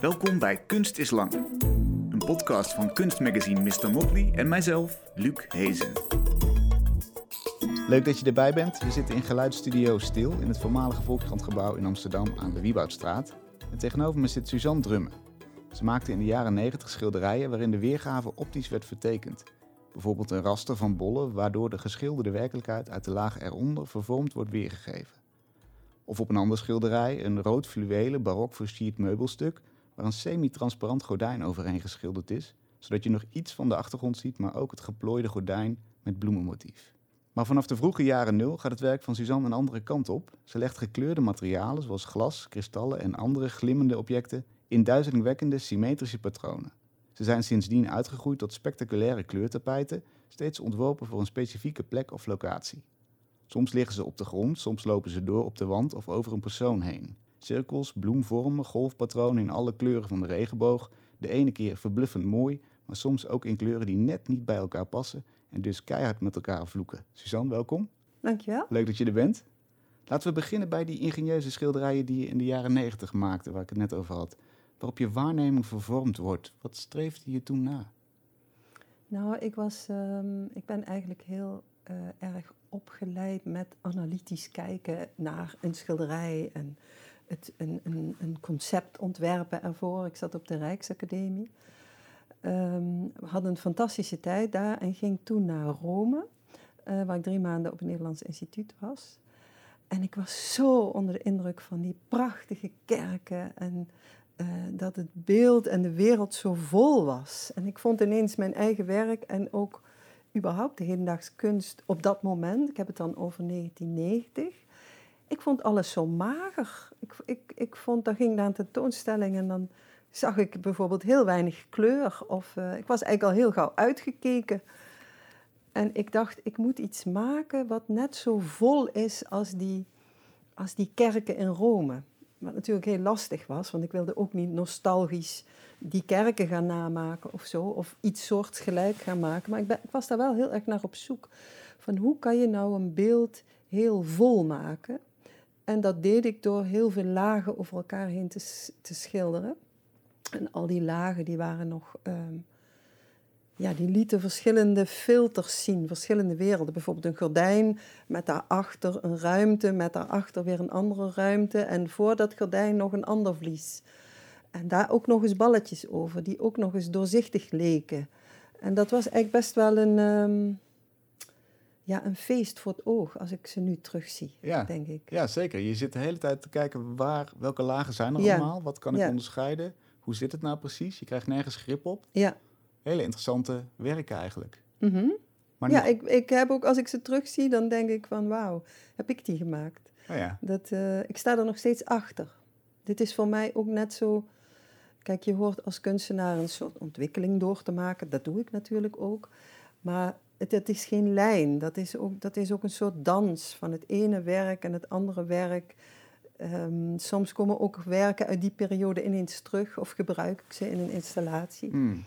Welkom bij Kunst is Lang. Een podcast van kunstmagazine Mr. Motley en mijzelf, Luc Hezen. Leuk dat je erbij bent. We zitten in geluidsstudio Stil in het voormalige Volkskrantgebouw in Amsterdam aan de Wieboudstraat. En tegenover me zit Suzanne Drummen. Ze maakte in de jaren 90 schilderijen waarin de weergave optisch werd vertekend. Bijvoorbeeld een raster van bollen waardoor de geschilderde werkelijkheid uit de laag eronder vervormd wordt weergegeven. Of op een andere schilderij een rood fluwelen barok versierd meubelstuk waar een semi-transparant gordijn overheen geschilderd is, zodat je nog iets van de achtergrond ziet, maar ook het geplooide gordijn met bloemenmotief. Maar vanaf de vroege jaren nul gaat het werk van Suzanne een andere kant op. Ze legt gekleurde materialen zoals glas, kristallen en andere glimmende objecten in duizelingwekkende symmetrische patronen. Ze zijn sindsdien uitgegroeid tot spectaculaire kleurtapijten, steeds ontworpen voor een specifieke plek of locatie. Soms liggen ze op de grond, soms lopen ze door op de wand of over een persoon heen. Cirkels, bloemvormen, golfpatronen in alle kleuren van de regenboog. De ene keer verbluffend mooi, maar soms ook in kleuren die net niet bij elkaar passen en dus keihard met elkaar vloeken. Suzanne, welkom. Dankjewel. Leuk dat je er bent. Laten we beginnen bij die ingenieuze schilderijen die je in de jaren negentig maakte, waar ik het net over had. Waarop je waarneming vervormd wordt. Wat streefde je toen na? Nou, ik, was, ehm, ik ben eigenlijk heel uh, erg opgeleid met analytisch kijken naar een schilderij en het, een, een, een concept ontwerpen ervoor. Ik zat op de Rijksacademie. Um, we hadden een fantastische tijd daar en ging toen naar Rome, uh, waar ik drie maanden op het Nederlands instituut was. En ik was zo onder de indruk van die prachtige kerken en uh, dat het beeld en de wereld zo vol was. En ik vond ineens mijn eigen werk en ook überhaupt de hedendaagse kunst op dat moment, ik heb het dan over 1990, ik vond alles zo mager. Ik, ik, ik vond, dan ging naar een tentoonstelling en dan zag ik bijvoorbeeld heel weinig kleur. Of uh, ik was eigenlijk al heel gauw uitgekeken. En ik dacht, ik moet iets maken wat net zo vol is als die, als die kerken in Rome. Wat natuurlijk heel lastig was, want ik wilde ook niet nostalgisch die kerken gaan namaken of zo. Of iets soortgelijk gaan maken. Maar ik, ik was daar wel heel erg naar op zoek. Van hoe kan je nou een beeld heel vol maken? En dat deed ik door heel veel lagen over elkaar heen te, te schilderen. En al die lagen die waren nog, um, ja, die lieten verschillende filters zien, verschillende werelden. Bijvoorbeeld een gordijn met daarachter een ruimte, met daarachter weer een andere ruimte en voor dat gordijn nog een ander vlies. En daar ook nog eens balletjes over, die ook nog eens doorzichtig leken. En dat was eigenlijk best wel een, um, ja, een feest voor het oog als ik ze nu terugzie, ja. denk ik. Ja, zeker. Je zit de hele tijd te kijken waar, welke lagen zijn er ja. allemaal, wat kan ik Ja. onderscheiden, hoe zit het nou precies? Je krijgt nergens grip op. Ja. Hele interessante werken eigenlijk. Mhm. Maar Ja, nog- ik, ik heb ook, als ik ze terugzie, dan denk ik van wauw, heb ik die gemaakt? Oh ja. Dat, eh, ik sta er nog steeds achter. Dit is voor mij ook net zo. Kijk, je hoort als kunstenaar een soort ontwikkeling door te maken. Dat doe ik natuurlijk ook. Maar het, het is geen lijn. Dat is, ook, dat is ook een soort dans van het ene werk en het andere werk. Ehm, soms komen ook werken uit die periode ineens terug of gebruik ik ze in een installatie. Hmm.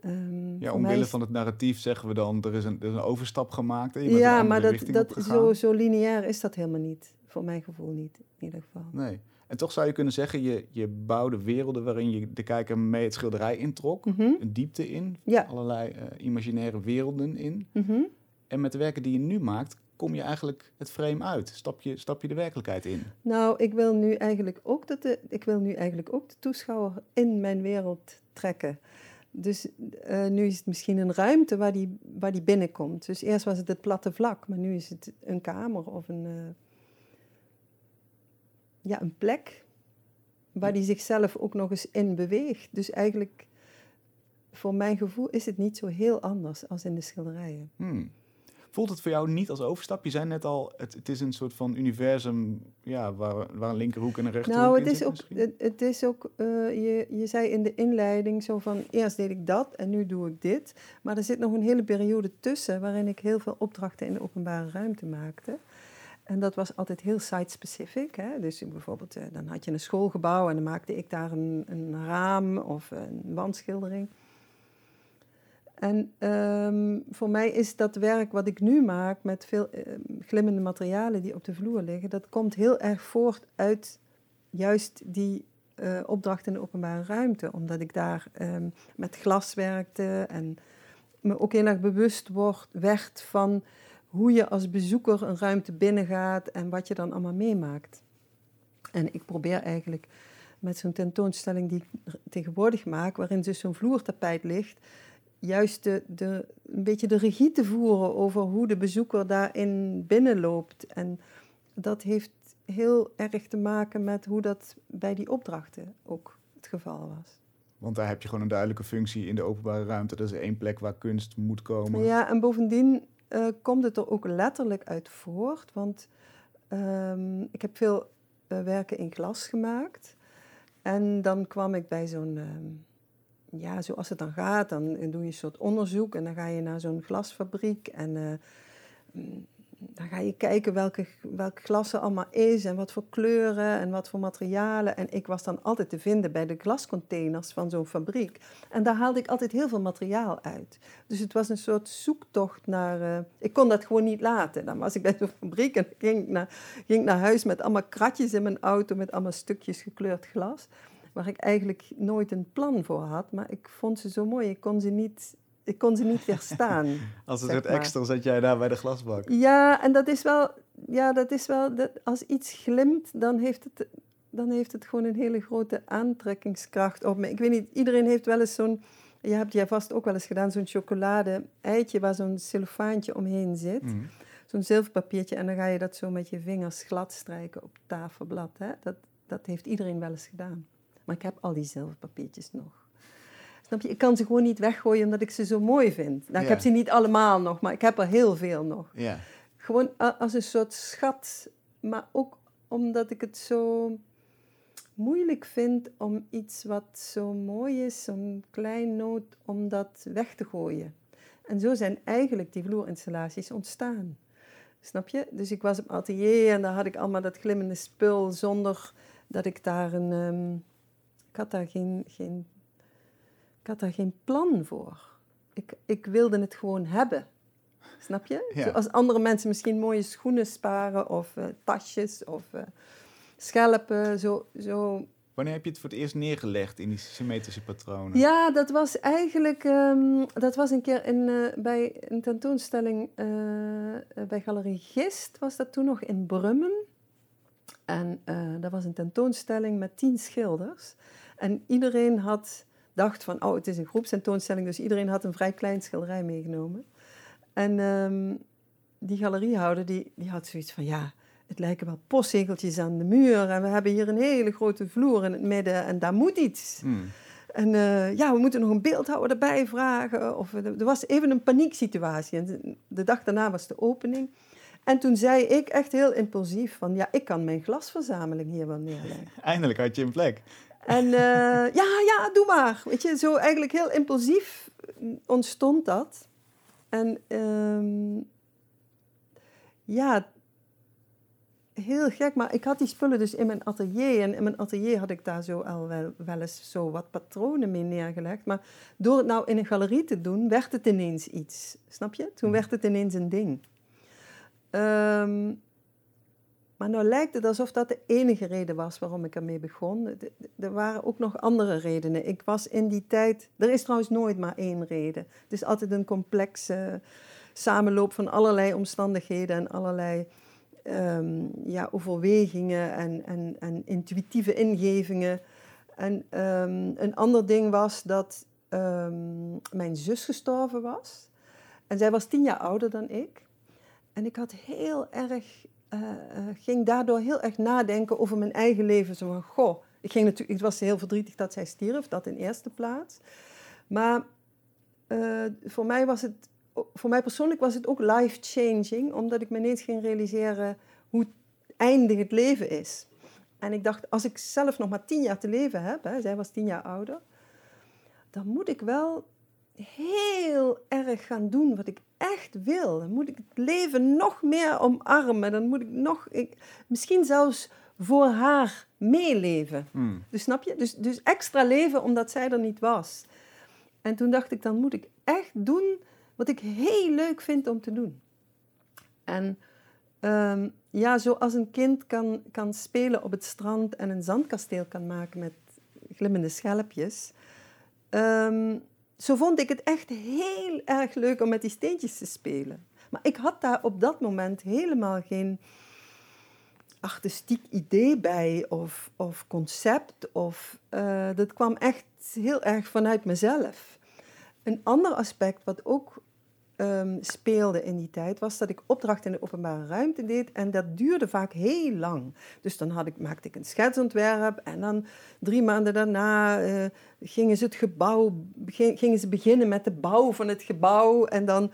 Ehm, Ja, omwille is- van het narratief zeggen we dan, er is een, er is een overstap gemaakt. en Je bent Ja, maar dat, dat, zo, zo lineair is dat helemaal niet. Voor mijn gevoel niet, in ieder geval. Nee. En toch zou je kunnen zeggen, je, je bouwde werelden waarin je de kijker mee het schilderij introk. Mhm. Een diepte in, Ja. allerlei eh, imaginaire werelden in. Mhm. En met de werken die je nu maakt, kom je eigenlijk het frame uit. Stap je, stap je de werkelijkheid in. Nou, ik wil nu eigenlijk ook dat de, ik wil nu eigenlijk ook de toeschouwer in mijn wereld trekken. Dus eh, nu is het misschien een ruimte waar die, waar die binnenkomt. Dus eerst was het het platte vlak, maar nu is het een kamer of een, eh, ja, een plek waar die zichzelf ook nog eens in beweegt. Dus eigenlijk, voor mijn gevoel, is het niet zo heel anders als in de schilderijen. Hmm. Voelt het voor jou niet als overstap? Je zei net al, het, het is een soort van universum ja, waar, waar een linkerhoek en een rechterhoek Nou, het is zit ook, het is ook eh, je, je zei in de inleiding zo van, eerst deed ik dat en nu doe ik dit. Maar er zit nog een hele periode tussen waarin ik heel veel opdrachten in de openbare ruimte maakte. En dat was altijd heel site-specific. Dus bijvoorbeeld, eh, dan had je een schoolgebouw en dan maakte ik daar een, een raam of een wandschildering. En ehm, voor mij is dat werk wat ik nu maak met veel ehm, glimmende materialen die op de vloer liggen, dat komt heel erg voort uit juist die uh, opdracht in de openbare ruimte, omdat ik daar ehm, met glas werkte en me ook heel erg bewust wordt, werd van hoe je als bezoeker een ruimte binnengaat en wat je dan allemaal meemaakt. En ik probeer eigenlijk met zo'n tentoonstelling die ik tegenwoordig maak, waarin dus zo'n vloertapijt ligt, juist de, de, een beetje de regie te voeren over hoe de bezoeker daarin binnenloopt. En dat heeft heel erg te maken met hoe dat bij die opdrachten ook het geval was. Want daar heb je gewoon een duidelijke functie in de openbare ruimte. Dat is één plek waar kunst moet komen. Ja, en bovendien uh, komt het er ook letterlijk uit voort. Want um, ik heb veel uh, werken in glas gemaakt. En dan kwam ik bij zo'n, um, ja, zoals het dan gaat, dan doe je een soort onderzoek en dan ga je naar zo'n glasfabriek en uh, dan ga je kijken welke, welk glas er allemaal is en wat voor kleuren en wat voor materialen. En ik was dan altijd te vinden bij de glascontainers van zo'n fabriek. En daar haalde ik altijd heel veel materiaal uit. Dus het was een soort zoektocht naar... Uh, ik kon dat gewoon niet laten. Dan was ik bij zo'n fabriek en ging ik, naar, ging naar huis met allemaal kratjes in mijn auto met allemaal stukjes gekleurd glas. Waar ik eigenlijk nooit een plan voor had, maar ik vond ze zo mooi. Ik kon ze niet ik kon ze niet weerstaan. als een soort extra zat jij daar bij de glasbak. Ja, en dat is wel, ja, dat is wel dat als iets glimt, dan heeft, het, dan heeft het gewoon een hele grote aantrekkingskracht op me. Ik weet niet, iedereen heeft wel eens zo'n, je hebt jij vast ook wel eens gedaan, zo'n chocolade-eitje waar zo'n cellofaantje omheen zit. Mhm. Zo'n zilverpapiertje en dan ga je dat zo met je vingers glad strijken op tafelblad. Hè? Dat, dat heeft iedereen wel eens gedaan. Maar ik heb al die zilverpapiertjes nog. Snap je? Ik kan ze gewoon niet weggooien omdat ik ze zo mooi vind. Nou, Ik heb ze niet allemaal nog, maar ik heb er heel veel nog. Ja. Gewoon als een soort schat, maar ook omdat ik het zo moeilijk vind om iets wat zo mooi is, zo'n klein noot, om dat weg te gooien. En zo zijn eigenlijk die vloerinstallaties ontstaan. Snap je? Dus ik was op atelier en daar had ik allemaal dat glimmende spul zonder dat ik daar een... Um, ik had daar geen, geen ik had daar geen plan voor. Ik, ik wilde het gewoon hebben. Snap je? Zoals andere mensen misschien mooie schoenen sparen of uh, tasjes of uh, schelpen. Zo, zo. Wanneer heb je het voor het eerst neergelegd in die symmetrische patronen? Ja, dat was eigenlijk um, dat was een keer in, uh, bij een tentoonstelling bij Galerie Gist, was dat toen nog in Brummen. En dat was een tentoonstelling met tien schilders. En iedereen had dacht van, oh, het is een groepstentoonstelling, dus iedereen had een vrij klein schilderij meegenomen. En um, die galeriehouder, die, die had zoiets van, ja, het lijken wel postzegeltjes aan de muur en we hebben hier een hele grote vloer in het midden en daar moet iets. Hmm. En uh, ja, we moeten nog een beeldhouwer erbij vragen. Of, er was even een panieksituatie. En de dag daarna was de opening. En toen zei ik echt heel impulsief van, ja, ik kan mijn glasverzameling hier wel neerleggen. Eindelijk had je een plek. En uh, ja, ja, doe maar. Weet je, zo eigenlijk heel impulsief ontstond dat. En um, ja, heel gek, maar ik had die spullen dus in mijn atelier. En in mijn atelier had ik daar zo al wel, wel eens zo wat patronen mee neergelegd. Maar door het nou in een galerie te doen, werd het ineens iets. Snap je? Toen mm. werd het ineens een ding. Um, maar nou lijkt het alsof dat de enige reden was waarom ik ermee begon. Er waren ook nog andere redenen. Ik was in die tijd. Er is trouwens nooit maar één reden. Het is altijd een complexe samenloop van allerlei omstandigheden en allerlei um, ja, overwegingen en, en, en intuïtieve ingevingen. En um, een ander ding was dat um, mijn zus gestorven was. En zij was tien jaar ouder dan ik. En ik had heel erg uh, ging daardoor heel erg nadenken over mijn eigen leven. Zo van, goh, ik, ging natuurlijk, ik was heel verdrietig dat zij stierf, dat in eerste plaats. Maar uh, voor mij was het, voor mij persoonlijk was het ook life-changing, omdat ik me ineens ging realiseren hoe eindig het leven is. En ik dacht, als ik zelf nog maar tien jaar te leven heb, hè, zij was tien jaar ouder, dan moet ik wel heel erg gaan doen wat ik echt wil. Dan moet ik het leven nog meer omarmen. Dan moet ik nog, ik, misschien zelfs voor haar meeleven. Hmm. Dus snap je? Dus, dus extra leven omdat zij er niet was. En toen dacht ik, dan moet ik echt doen wat ik heel leuk vind om te doen. En um, ja, zoals een kind kan, kan spelen op het strand en een zandkasteel kan maken met glimmende schelpjes. Ehm, zo vond ik het echt heel erg leuk om met die steentjes te spelen. Maar ik had daar op dat moment helemaal geen artistiek idee bij of, of concept. Of, uh, dat kwam echt heel erg vanuit mezelf. Een ander aspect wat ook um, speelde in die tijd, was dat ik opdrachten in de openbare ruimte deed en dat duurde vaak heel lang. Dus dan had ik, maakte ik een schetsontwerp en dan drie maanden daarna uh, gingen ze het gebouw, gingen ze beginnen met de bouw van het gebouw en dan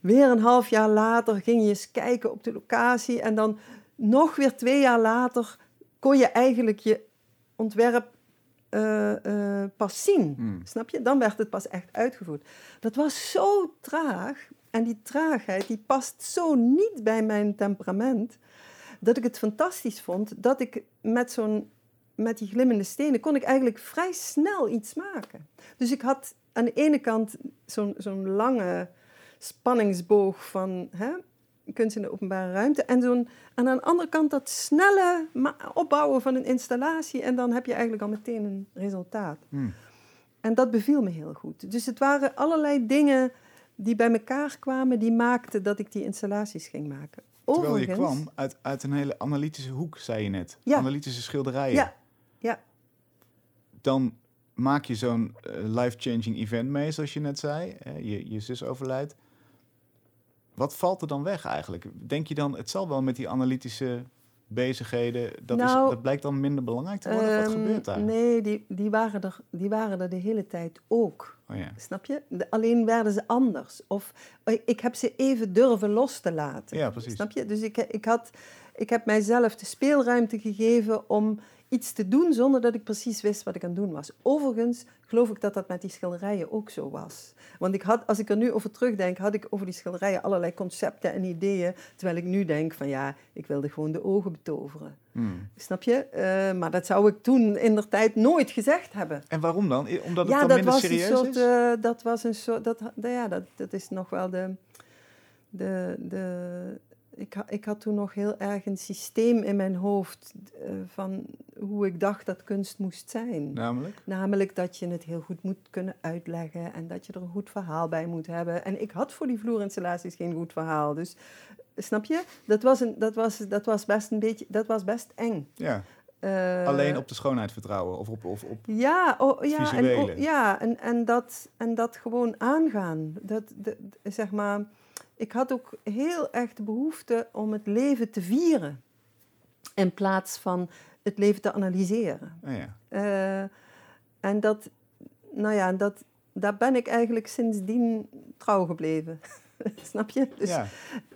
weer een half jaar later ging je eens kijken op de locatie en dan nog weer twee jaar later kon je eigenlijk je ontwerp uh, pas zien. Hmm. Snap je? Dan werd het pas echt uitgevoerd. Dat was zo traag. En die traagheid die past zo niet bij mijn temperament. Dat ik het fantastisch vond dat ik met zo'n met die glimmende stenen kon ik eigenlijk vrij snel iets maken. Dus ik had aan de ene kant zo'n zo'n lange spanningsboog van hè, kunst in de openbare ruimte. En, zo'n, aan de andere kant dat snelle opbouwen van een installatie. En dan heb je eigenlijk al meteen een resultaat. Hmm. En dat beviel me heel goed. Dus het waren allerlei dingen die bij elkaar kwamen, die maakten dat ik die installaties ging maken. Terwijl je kwam uit, uit een hele analytische hoek, zei je net. Ja. Analytische schilderijen. Ja, ja. Dan maak je zo'n uh, life-changing event mee, zoals je net zei. je, je zus overlijdt. Wat valt er dan weg eigenlijk? Denk je dan, het zal wel met die analytische bezigheden, dat, is, nou, dat blijkt dan minder belangrijk te worden? Wat ehm, gebeurt daar? Nee, die, die, waren er, die waren er de hele tijd ook. Oh ja. Snap je? alleen werden ze anders. Of eh, ik heb ze even durven los te laten. Ja, precies. Snap je? Dus ik, ik, had, ik heb mijzelf de speelruimte gegeven om iets te doen zonder dat ik precies wist wat ik aan het doen was. Overigens geloof ik dat dat met die schilderijen ook zo was. Want ik had, als ik er nu over terugdenk, had ik over die schilderijen allerlei concepten en ideeën. Terwijl ik nu denk van ja, ik wilde gewoon de ogen betoveren. Hmm. Snap je? Uh, maar dat zou ik toen in der tijd nooit gezegd hebben. En waarom dan? Omdat het ja, dan minder serieus soort, is? Uh, dat was een soort... Dat, ja, dat, dat is nog wel de... de, de ik, ik had toen nog heel erg een systeem in mijn hoofd uh, van hoe ik dacht dat kunst moest zijn. Namelijk? Namelijk dat je het heel goed moet kunnen uitleggen en dat je er een goed verhaal bij moet hebben. En ik had voor die vloerinstallaties geen goed verhaal. Dus snap je? Dat was, een, dat was, dat was best een beetje, dat was best eng. Ja. Uh, Alleen op de schoonheid vertrouwen of op, of op ja, oh, ja, en, oh, ja en, en, dat, en dat gewoon aangaan. Dat, de, zeg maar ik had ook heel erg de behoefte om het leven te vieren. In plaats van het leven te analyseren. Oh ja. Uh, en dat, nou ja, dat, daar ben ik eigenlijk sindsdien trouw gebleven. Snap je? Dus, ja.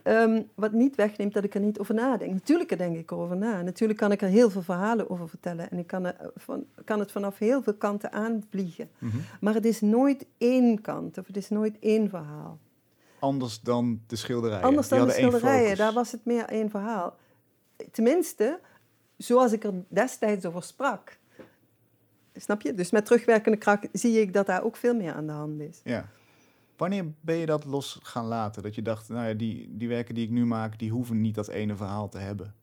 um, wat niet wegneemt dat ik er niet over nadenk. Natuurlijk denk ik erover na. Natuurlijk kan ik er heel veel verhalen over vertellen. En ik kan, er van, kan het vanaf heel veel kanten aanvliegen. Mm -hmm. Maar het is nooit één kant of het is nooit één verhaal anders dan de schilderijen. Anders dan de schilderijen, daar was het meer één verhaal. Tenminste, zoals ik er destijds over sprak. Snap je? Dus met terugwerkende kracht zie ik dat daar ook veel meer aan de hand is. Ja. Wanneer ben je dat los gaan laten? Dat je dacht, nou ja, die, die werken die ik nu maak, die hoeven niet dat ene verhaal te hebben.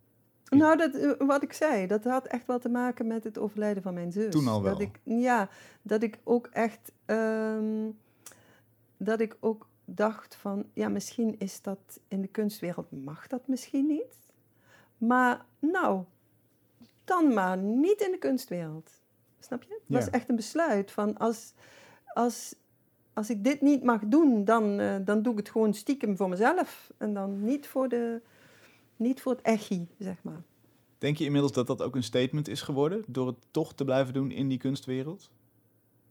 Nou, dat, eh, wat ik zei, dat had echt wel te maken met het overlijden van mijn zus. Toen al wel? Dat ik, ja, dat ik ook echt... Um, dat ik ook dacht van, ja, misschien is dat in de kunstwereld, mag dat misschien niet. Maar nou, dan maar niet in de kunstwereld. Snap je? Het was echt een besluit van, als, als, als ik dit niet mag doen, dan, uh, dan doe ik het gewoon stiekem voor mezelf. En dan niet voor, de, niet voor het echi, zeg maar. Denk je inmiddels dat dat ook een statement is geworden, door het toch te blijven doen in die kunstwereld?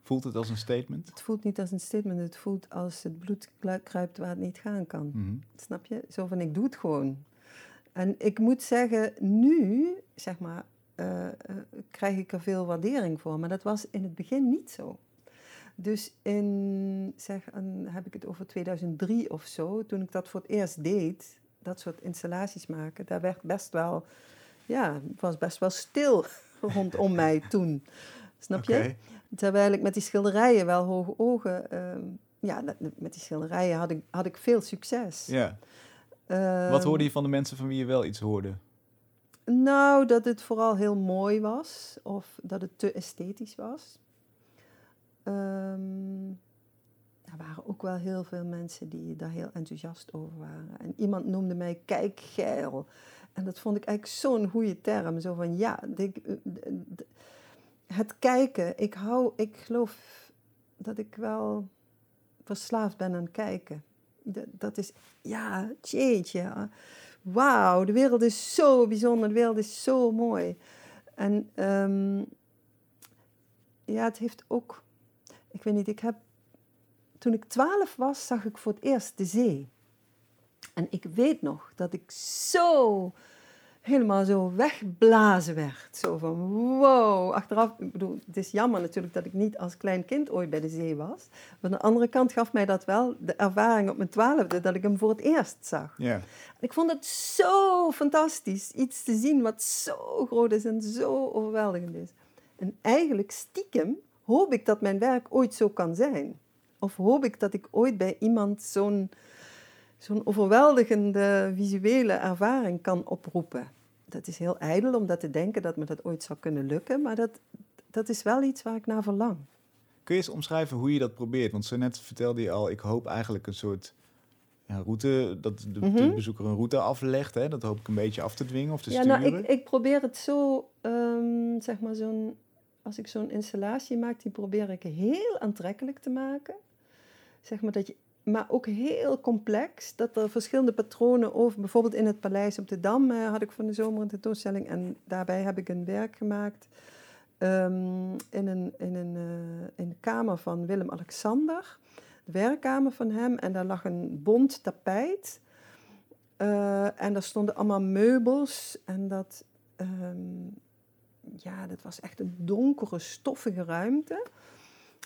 Voelt het als een statement? Het voelt niet als een statement. Het voelt als het bloed kruipt waar het niet gaan kan. Mhm. Snap je? Zo van, ik doe het gewoon. En ik moet zeggen, nu, zeg maar, uh, uh, krijg ik er veel waardering voor. Maar dat was in het begin niet zo. Dus in, zeg, en heb ik het over 2003 of zo, toen ik dat voor het eerst deed, dat soort installaties maken, daar werd best wel, ja, was best wel stil rondom mij toen. Snap je? Terwijl ik met die schilderijen wel hoge ogen... Uh, ja, met die schilderijen had ik, had ik veel succes. Ja. Uh, Wat hoorde je van de mensen van wie je wel iets hoorde? Nou, dat het vooral heel mooi was of dat het te esthetisch was. Ehm, er waren ook wel heel veel mensen die daar heel enthousiast over waren. En iemand noemde mij kijkgeil. En dat vond ik eigenlijk zo'n goede term. Zo van ja, het kijken. Ik hou, ik geloof dat ik wel verslaafd ben aan kijken. Dat, is, ja, jeetje. Wauw, de wereld is zo bijzonder, de wereld is zo mooi. En um, ja, het heeft ook, ik weet niet, ik heb, toen ik twaalf was, zag ik voor het eerst de zee. En ik weet nog dat ik zo helemaal zo wegblazen werd. Zo van wow. Achteraf, ik bedoel, het is jammer natuurlijk dat ik niet als klein kind ooit bij de zee was. Maar aan de andere kant gaf mij dat wel de ervaring op mijn twaalfde dat ik hem voor het eerst zag. Ik vond het zo fantastisch, iets te zien wat zo groot is en zo overweldigend is. En eigenlijk stiekem hoop ik dat mijn werk ooit zo kan zijn. Of hoop ik dat ik ooit bij iemand zo'n zo'n overweldigende visuele ervaring kan oproepen dat is heel ijdel om dat te denken dat me dat ooit zou kunnen lukken, maar dat, dat is wel iets waar ik naar verlang. Kun je eens omschrijven hoe je dat probeert? Want zo net vertelde je al, ik hoop eigenlijk een soort ja, route, dat de, mhm. bezoeker een route aflegt. Hè? Dat hoop ik een beetje af te dwingen of te ja, sturen. Nou, ik, ik probeer het zo, um, zeg maar zo'n, als ik zo'n installatie maak, die probeer ik heel aantrekkelijk te maken. Zeg maar dat je maar ook heel complex. Dat er verschillende patronen over, bijvoorbeeld in het Paleis op de Dam uh, had ik van de zomer een tentoonstelling en daarbij heb ik een werk gemaakt um, in, een, in, een, uh, in de kamer van Willem-Alexander, de werkkamer van hem, en daar lag een bont tapijt. Uh, en daar stonden allemaal meubels en dat, um, ja, dat was echt een donkere, stoffige ruimte.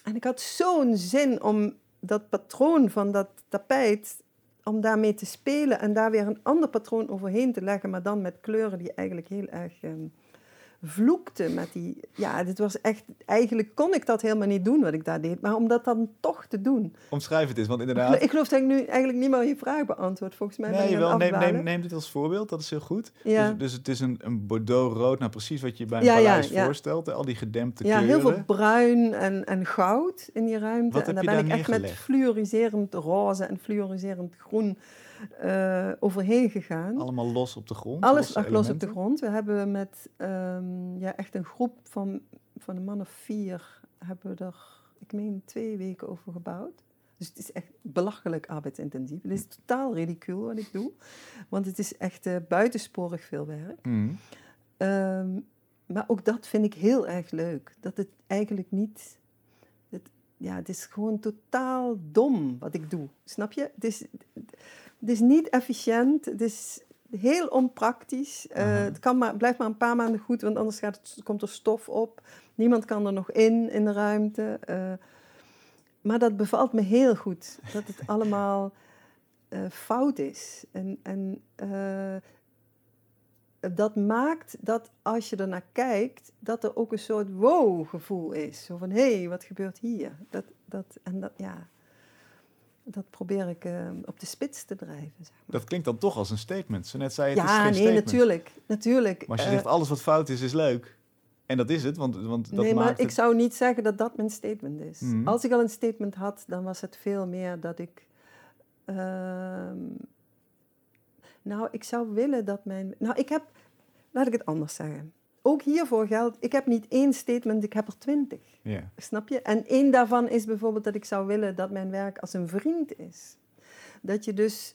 En ik had zo'n zin om dat patroon van dat tapijt, om daarmee te spelen en daar weer een ander patroon overheen te leggen, maar dan met kleuren die eigenlijk heel erg um, vloekte met die... Ja, dit was echt... Eigenlijk kon ik dat helemaal niet doen wat ik daar deed. Maar om dat dan toch te doen... Omschrijf het eens, want inderdaad... Ik geloof dat ik nu eigenlijk niet meer je vraag beantwoord. Volgens mij nee, wel, neem, neem, neem, dit als voorbeeld, dat is heel goed. Ja. Dus, dus het is een, een bordeaux-rood, nou precies wat je bij een ja, paleis ja, voorstelt. Al die gedempte kleuren. Ja, heel veel bruin en, en goud in die ruimte. Wat en daar ben ik echt met fluoriserend roze en fluoriserend groen uh, overheen gegaan. Allemaal los op de grond? Alles lag los op de grond. We hebben met um, ja, echt een groep van, van een man of vier, hebben we er, ik meen, twee weken over gebouwd. Dus het is echt belachelijk arbeidsintensief. Het is totaal ridicuul wat ik doe, want het is echt uh, buitensporig veel werk. Mm. Um, maar ook dat vind ik heel erg leuk. Dat het eigenlijk niet. Ja, het is gewoon totaal dom wat ik doe. Snap je? Het is, het is niet efficiënt, het is heel onpraktisch. Uh, het kan maar, blijft maar een paar maanden goed, want anders gaat het, komt er stof op. Niemand kan er nog in, in de ruimte. Uh, maar dat bevalt me heel goed, dat het allemaal uh, fout is. En, en dat maakt dat als je ernaar kijkt, dat er ook een soort wow-gevoel is. Zo van, hé, hey, wat gebeurt hier? Dat, dat, en dat, ja dat probeer ik uh, op de spits te drijven. Zeg maar. Dat klinkt dan toch als een statement. Zo net zei je, het ja, is geen nee, statement. natuurlijk, natuurlijk. Maar als je uh, zegt alles wat fout is, is leuk. En dat is het, want, want dat Nee, maar maakt ik het... zou niet zeggen dat dat mijn statement is. Mhm. Als ik al een statement had, dan was het veel meer dat ik... Uh, nou, ik zou willen dat mijn... Nou, ik heb... Laat ik het anders zeggen ook hiervoor geldt, ik heb niet één statement, ik heb er twintig. Yeah. Snap je? En één daarvan is bijvoorbeeld dat ik zou willen dat mijn werk als een vriend is. Dat je dus,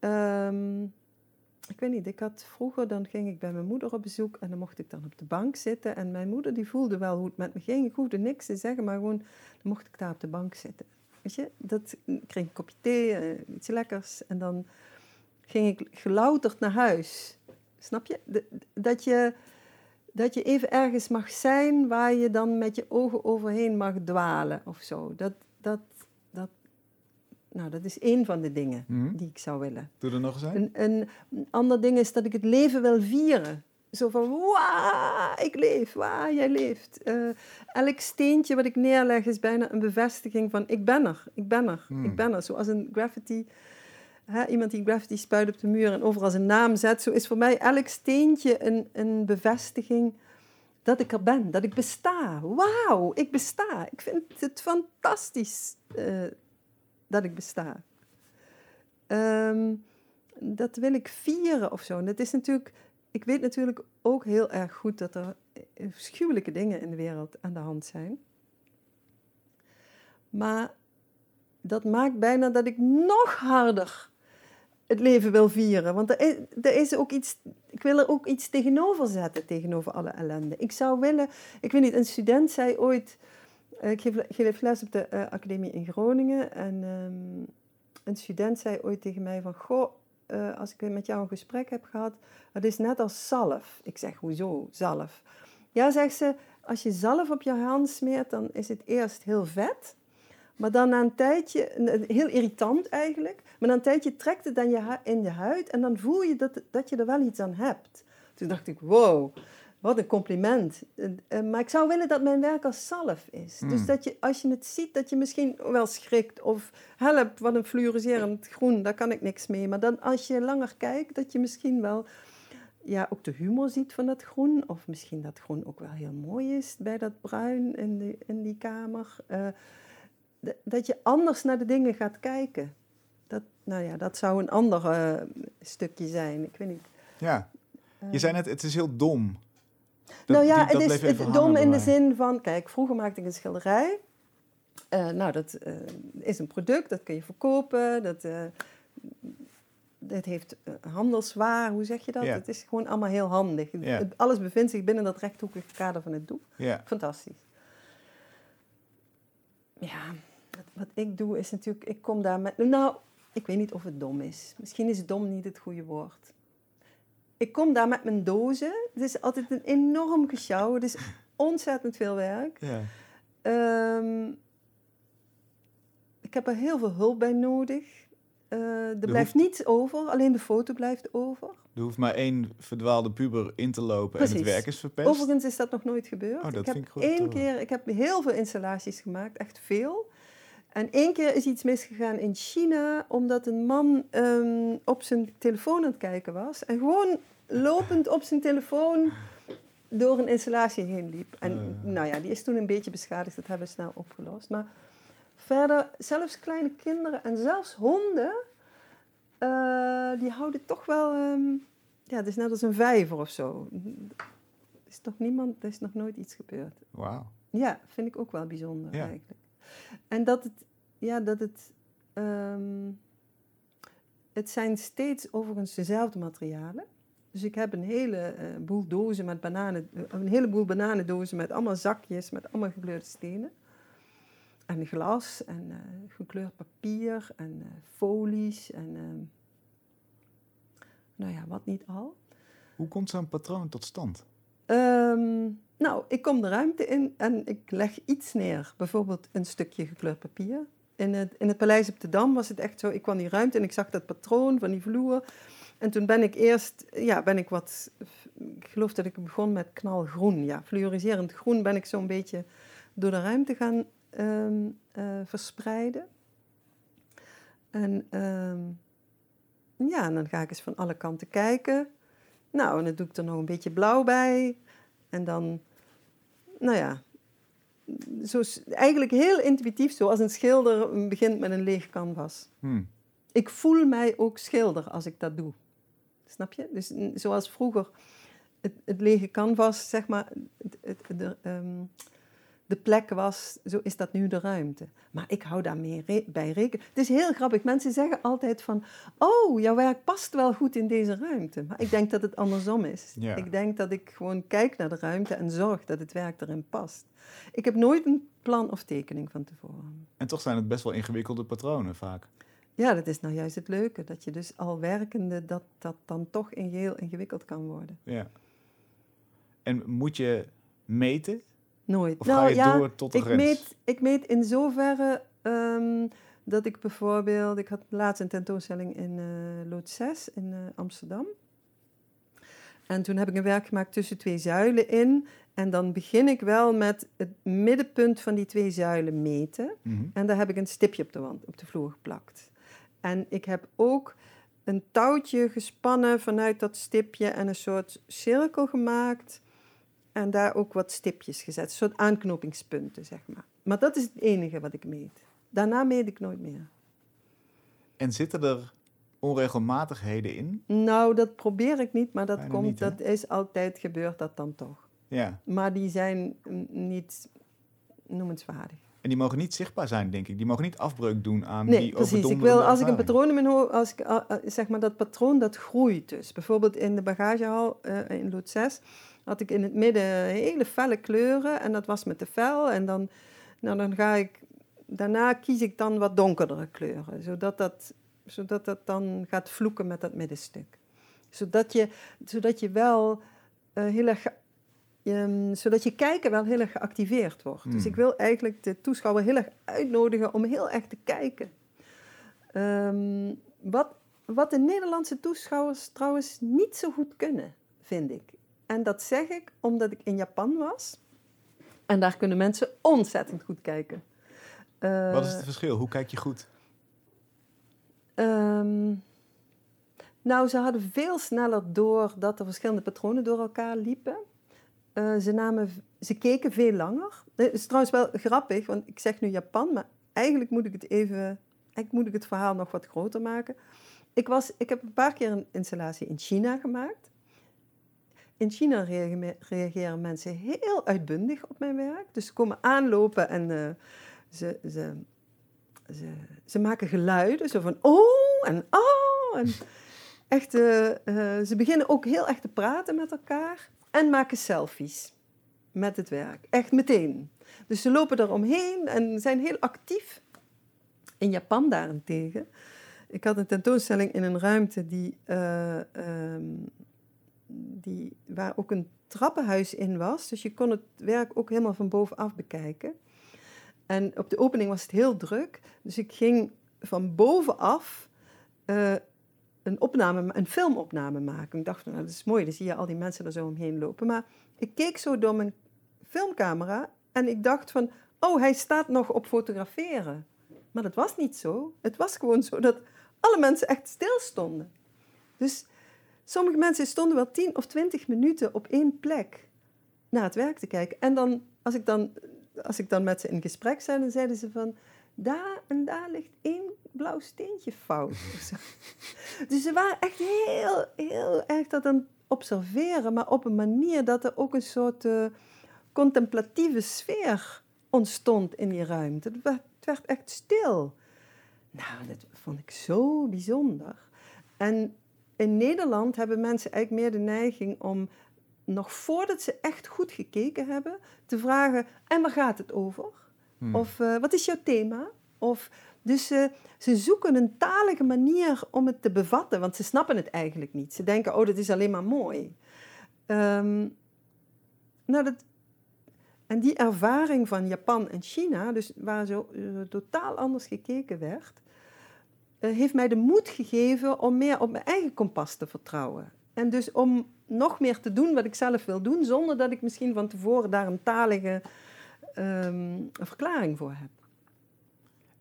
um, ik weet niet, ik had vroeger, dan ging ik bij mijn moeder op bezoek en dan mocht ik dan op de bank zitten. En mijn moeder die voelde wel hoe het met me ging. Ik hoefde niks te zeggen, maar gewoon, dan mocht ik daar op de bank zitten. Weet je, dat ik kreeg een kopje thee, uh, iets lekkers. En dan ging ik gelouterd naar huis. Snap je? De, dat je dat je even ergens mag zijn waar je dan met je ogen overheen mag dwalen of zo. Dat, dat, dat, nou, dat is één van de dingen Mhm. die ik zou willen. Doe er nog eens een. Een, ander ding is dat ik het leven wil vieren. Zo van, wauw, ik leef, wauw, jij leeft. Eh, elk steentje wat ik neerleg is bijna een bevestiging van, ik ben er, ik ben er, ik ben er. Zoals een graffiti iemand die graffiti spuit op de muur en overal zijn naam zet, zo is voor mij elk steentje een, een bevestiging dat ik er ben, dat ik besta. Wauw, ik besta. Ik vind het fantastisch uh, dat ik besta. Ehm, dat wil ik vieren of zo. Dat is natuurlijk, ik weet natuurlijk ook heel erg goed dat er afschuwelijke dingen in de wereld aan de hand zijn. Maar dat maakt bijna dat ik nog harder het leven wil vieren. Want er is, er is ook iets, ik wil er ook iets tegenover zetten, tegenover alle ellende. Ik zou willen, ik weet niet, een student zei ooit, eh, ik geef, les op de uh, academie in Groningen en um, een student zei ooit tegen mij van, goh, uh, als ik met jou een gesprek heb gehad, het is net als zalf. Ik zeg, hoezo zalf? Ja, zegt ze, als je zalf op je hand smeert, dan is het eerst heel vet. Maar dan na een tijdje, heel irritant eigenlijk, maar na een tijdje trekt het dan je in je huid en dan voel je dat, dat je er wel iets aan hebt. Toen dacht ik, wow, wat een compliment. Eh, maar ik zou willen dat mijn werk als zalf is. Dus hmm. dat je, als je het ziet, dat je misschien wel schrikt of help, wat een fluoriserend groen, daar kan ik niks mee. Maar dan als je langer kijkt, dat je misschien wel ja, ook de humor ziet van dat groen. Of misschien dat groen ook wel heel mooi is bij dat bruin in, de, in die kamer. Uh, dat je anders naar de dingen gaat kijken. Dat, nou ja, dat zou een ander uh, stukje zijn. Ik weet niet. Ja, je uh, zei net, het is heel dom. Dat, nou ja, die, het is het dom in de zin van, kijk, vroeger maakte ik een schilderij. Uh, nou, dat is een product, dat kun je verkopen. Dat, dat heeft handelswaar, hoe zeg je dat? Het is gewoon allemaal heel handig. Ja. Alles bevindt zich binnen dat rechthoekige kader van het doek. Ja. Fantastisch. Ja, wat ik doe is natuurlijk, ik kom daar met, nou, ik weet niet of het dom is. Misschien is dom niet het goede woord. Ik kom daar met mijn dozen. Het is altijd een enorm gesjouw. Het is ontzettend veel werk. Ja. Um, ik heb er heel veel hulp bij nodig. Uh, er, blijft niets over, alleen de foto blijft over. Er hoeft maar één verdwaalde puber in te lopen en het werk is verpest. Overigens is dat nog nooit gebeurd. Oh, dat ik heb één keer, ik heb heel veel installaties gemaakt, echt veel. En één keer is iets misgegaan in China, omdat een man um, op zijn telefoon aan het kijken was. En gewoon lopend op zijn telefoon door een installatie heen liep. En uh. nou ja, die is toen een beetje beschadigd, dat hebben we snel opgelost. Maar verder, zelfs kleine kinderen en zelfs honden, uh, die houden toch wel... Um, ja, het is net als een vijver of zo. Er is toch niemand, er is nog nooit iets gebeurd. Wauw. Ja, vind ik ook wel bijzonder eigenlijk. En dat het, ja, dat het, um, het zijn steeds overigens dezelfde materialen. Dus ik heb een hele uh, boel dozen met bananen, uh, een heleboel bananendozen met allemaal zakjes met allemaal gekleurde stenen. En glas en uh, gekleurd papier en folies en ehm, nou ja, wat niet al. Hoe komt zo'n patroon tot stand? Um, nou, ik kom de ruimte in en ik leg iets neer. Bijvoorbeeld een stukje gekleurd papier. In het, in het Paleis op de Dam was het echt zo, ik kwam die ruimte en ik zag dat patroon van die vloer. En toen ben ik eerst, ja, ben ik wat, ik geloof dat ik begon met knalgroen. Ja, fluoriserend groen ben ik zo'n beetje door de ruimte gaan um, uh, verspreiden. En um, ja, en dan ga ik eens van alle kanten kijken. Nou, en dan doe ik er nog een beetje blauw bij. En dan, nou ja, zo, eigenlijk heel intuïtief, zoals een schilder begint met een leeg canvas. Hmm. Ik voel mij ook schilder als ik dat doe. Snap je? Dus zoals vroeger het, het lege canvas, zeg maar, het, het, de, um, de plek was, zo is dat nu de ruimte. Maar ik hou daar meer bij rekening. Het is heel grappig. Mensen zeggen altijd van, oh, jouw werk past wel goed in deze ruimte. Maar ik denk dat het andersom is. Ik denk dat ik gewoon kijk naar de ruimte en zorg dat het werk erin past. Ik heb nooit een plan of tekening van tevoren. En toch zijn het best wel ingewikkelde patronen vaak. Ja, dat is nou juist het leuke. Dat je dus al werkende, dat dat dan toch heel ingewikkeld kan worden. Ja. En moet je meten Nooit. Of nou, ga je ja, door tot de ik grens? Meet, ik meet in zoverre um, dat ik bijvoorbeeld... Ik had laatst een tentoonstelling in uh, Lood 6 in uh, Amsterdam. En toen heb ik een werk gemaakt tussen twee zuilen in. En dan begin ik wel met het middenpunt van die twee zuilen meten. Mm -hmm. En daar heb ik een stipje op de wand, op de vloer geplakt. En ik heb ook een touwtje gespannen vanuit dat stipje en een soort cirkel gemaakt. En daar ook wat stipjes gezet, een soort aanknopingspunten, zeg maar. Maar dat is het enige wat ik meet. Daarna meet ik nooit meer. En zitten er onregelmatigheden in? Nou, dat probeer ik niet, maar dat, Bijna komt, niet, dat is altijd gebeurd dat dan toch. Ja. Maar die zijn niet noemenswaardig. En die mogen niet zichtbaar zijn, denk ik. Die mogen niet afbreuk doen aan Nee, die precies. Ik wil, als ik een patroon in mijn hoofd, als ik, ah, ah, zeg maar dat patroon dat groeit dus. Bijvoorbeeld in de bagagehal eh, in Lood 6 had ik in het midden hele felle kleuren en dat was met de fel. En dan, nou, dan ga ik, daarna kies ik dan wat donkerdere kleuren, zodat dat, zodat dat dan gaat vloeken met dat middenstuk. Zodat je, zodat je wel eh, heel erg, ehm, zodat je kijker wel heel erg geactiveerd wordt. Dus Hmm. ik wil eigenlijk de toeschouwer heel erg uitnodigen om heel erg te kijken. Ehm, wat, wat de Nederlandse toeschouwers trouwens niet zo goed kunnen, vind ik. En dat zeg ik omdat ik in Japan was. En daar kunnen mensen ontzettend goed kijken. Eh, Wat is het verschil? Hoe kijk je goed? Ehm, nou, ze hadden veel sneller door dat er verschillende patronen door elkaar liepen. Eh, ze, namen, ze keken veel langer. Het is trouwens wel grappig, want ik zeg nu Japan, maar eigenlijk moet ik het even, eigenlijk moet ik het verhaal nog wat groter maken. Ik, was, ik heb een paar keer een installatie in China gemaakt. In China reage- reageren mensen heel uitbundig op mijn werk. Dus ze komen aanlopen en eh, ze, ze, ze, ze maken geluiden. Zo van oh en oh. En echt, eh, eh, ze beginnen ook heel erg te praten met elkaar. En maken selfies met het werk. Echt meteen. Dus ze lopen eromheen en zijn heel actief. In Japan daarentegen. Ik had een tentoonstelling in een ruimte die, eh, ehm, die, waar ook een trappenhuis in was. Dus je kon het werk ook helemaal van bovenaf bekijken. En op de opening was het heel druk. Dus ik ging van bovenaf eh, een, opname, een filmopname maken. Ik dacht, nou, dat is mooi, dan zie je al die mensen er zo omheen lopen. Maar ik keek zo door mijn filmcamera en ik dacht van, oh, hij staat nog op fotograferen. Maar dat was niet zo. Het was gewoon zo dat alle mensen echt stil stonden. Dus sommige mensen stonden wel 10 of 20 minuten op één plek naar het werk te kijken. En dan, als ik dan, als ik dan met ze in gesprek zei, dan zeiden ze van, daar en daar ligt één blauw steentje fout. dus ze waren echt heel, heel erg dat aan het observeren, maar op een manier dat er ook een soort eh, contemplatieve sfeer ontstond in die ruimte. Het werd, het werd echt stil. Nou, dat vond ik zo bijzonder. En in Nederland hebben mensen eigenlijk meer de neiging om nog voordat ze echt goed gekeken hebben, te vragen: en waar gaat het over? Hmm. Of eh, wat is jouw thema? Of, dus ze ze zoeken een talige manier om het te bevatten, want ze snappen het eigenlijk niet. Ze denken: oh, dat is alleen maar mooi. Ehm, nou, dat, en die ervaring van Japan en China, dus waar zo totaal anders gekeken werd, heeft mij de moed gegeven om meer op mijn eigen kompas te vertrouwen. En dus om nog meer te doen wat ik zelf wil doen, zonder dat ik misschien van tevoren daar een talige ehm, verklaring voor heb.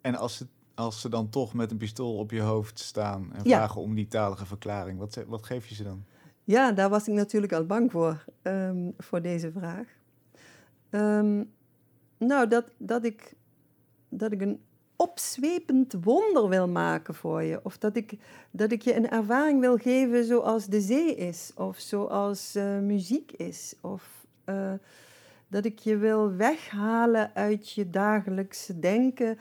En als ze, als ze dan toch met een pistool op je hoofd staan en Ja. vragen om die talige verklaring, wat, wat geef je ze dan? Ja, daar was ik natuurlijk al bang voor, ehm, voor deze vraag. Ehm, nou, dat, dat, ik, dat ik een opzwepend wonder wil maken voor je. Of dat ik, dat ik je een ervaring wil geven zoals de zee is. Of zoals eh, muziek is. Of eh, dat ik je wil weghalen uit je dagelijkse denken...